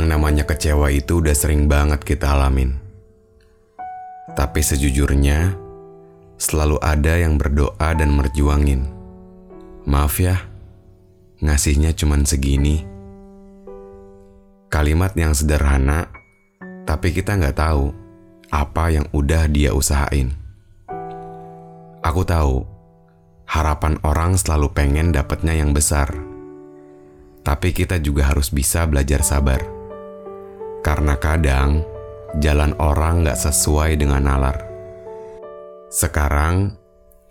Yang namanya kecewa itu udah sering banget kita alamin. Tapi sejujurnya, selalu ada yang berdoa dan merjuangin. Maaf ya, ngasihnya cuman segini. Kalimat yang sederhana, tapi kita nggak tahu apa yang udah dia usahain. Aku tahu, harapan orang selalu pengen dapatnya yang besar. Tapi kita juga harus bisa belajar sabar. Karena kadang jalan orang gak sesuai dengan nalar. Sekarang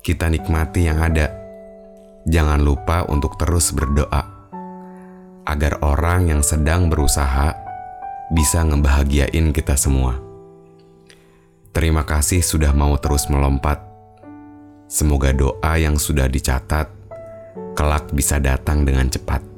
kita nikmati yang ada. Jangan lupa untuk terus berdoa agar orang yang sedang berusaha bisa ngebahagiain kita semua. Terima kasih sudah mau terus melompat. Semoga doa yang sudah dicatat kelak bisa datang dengan cepat.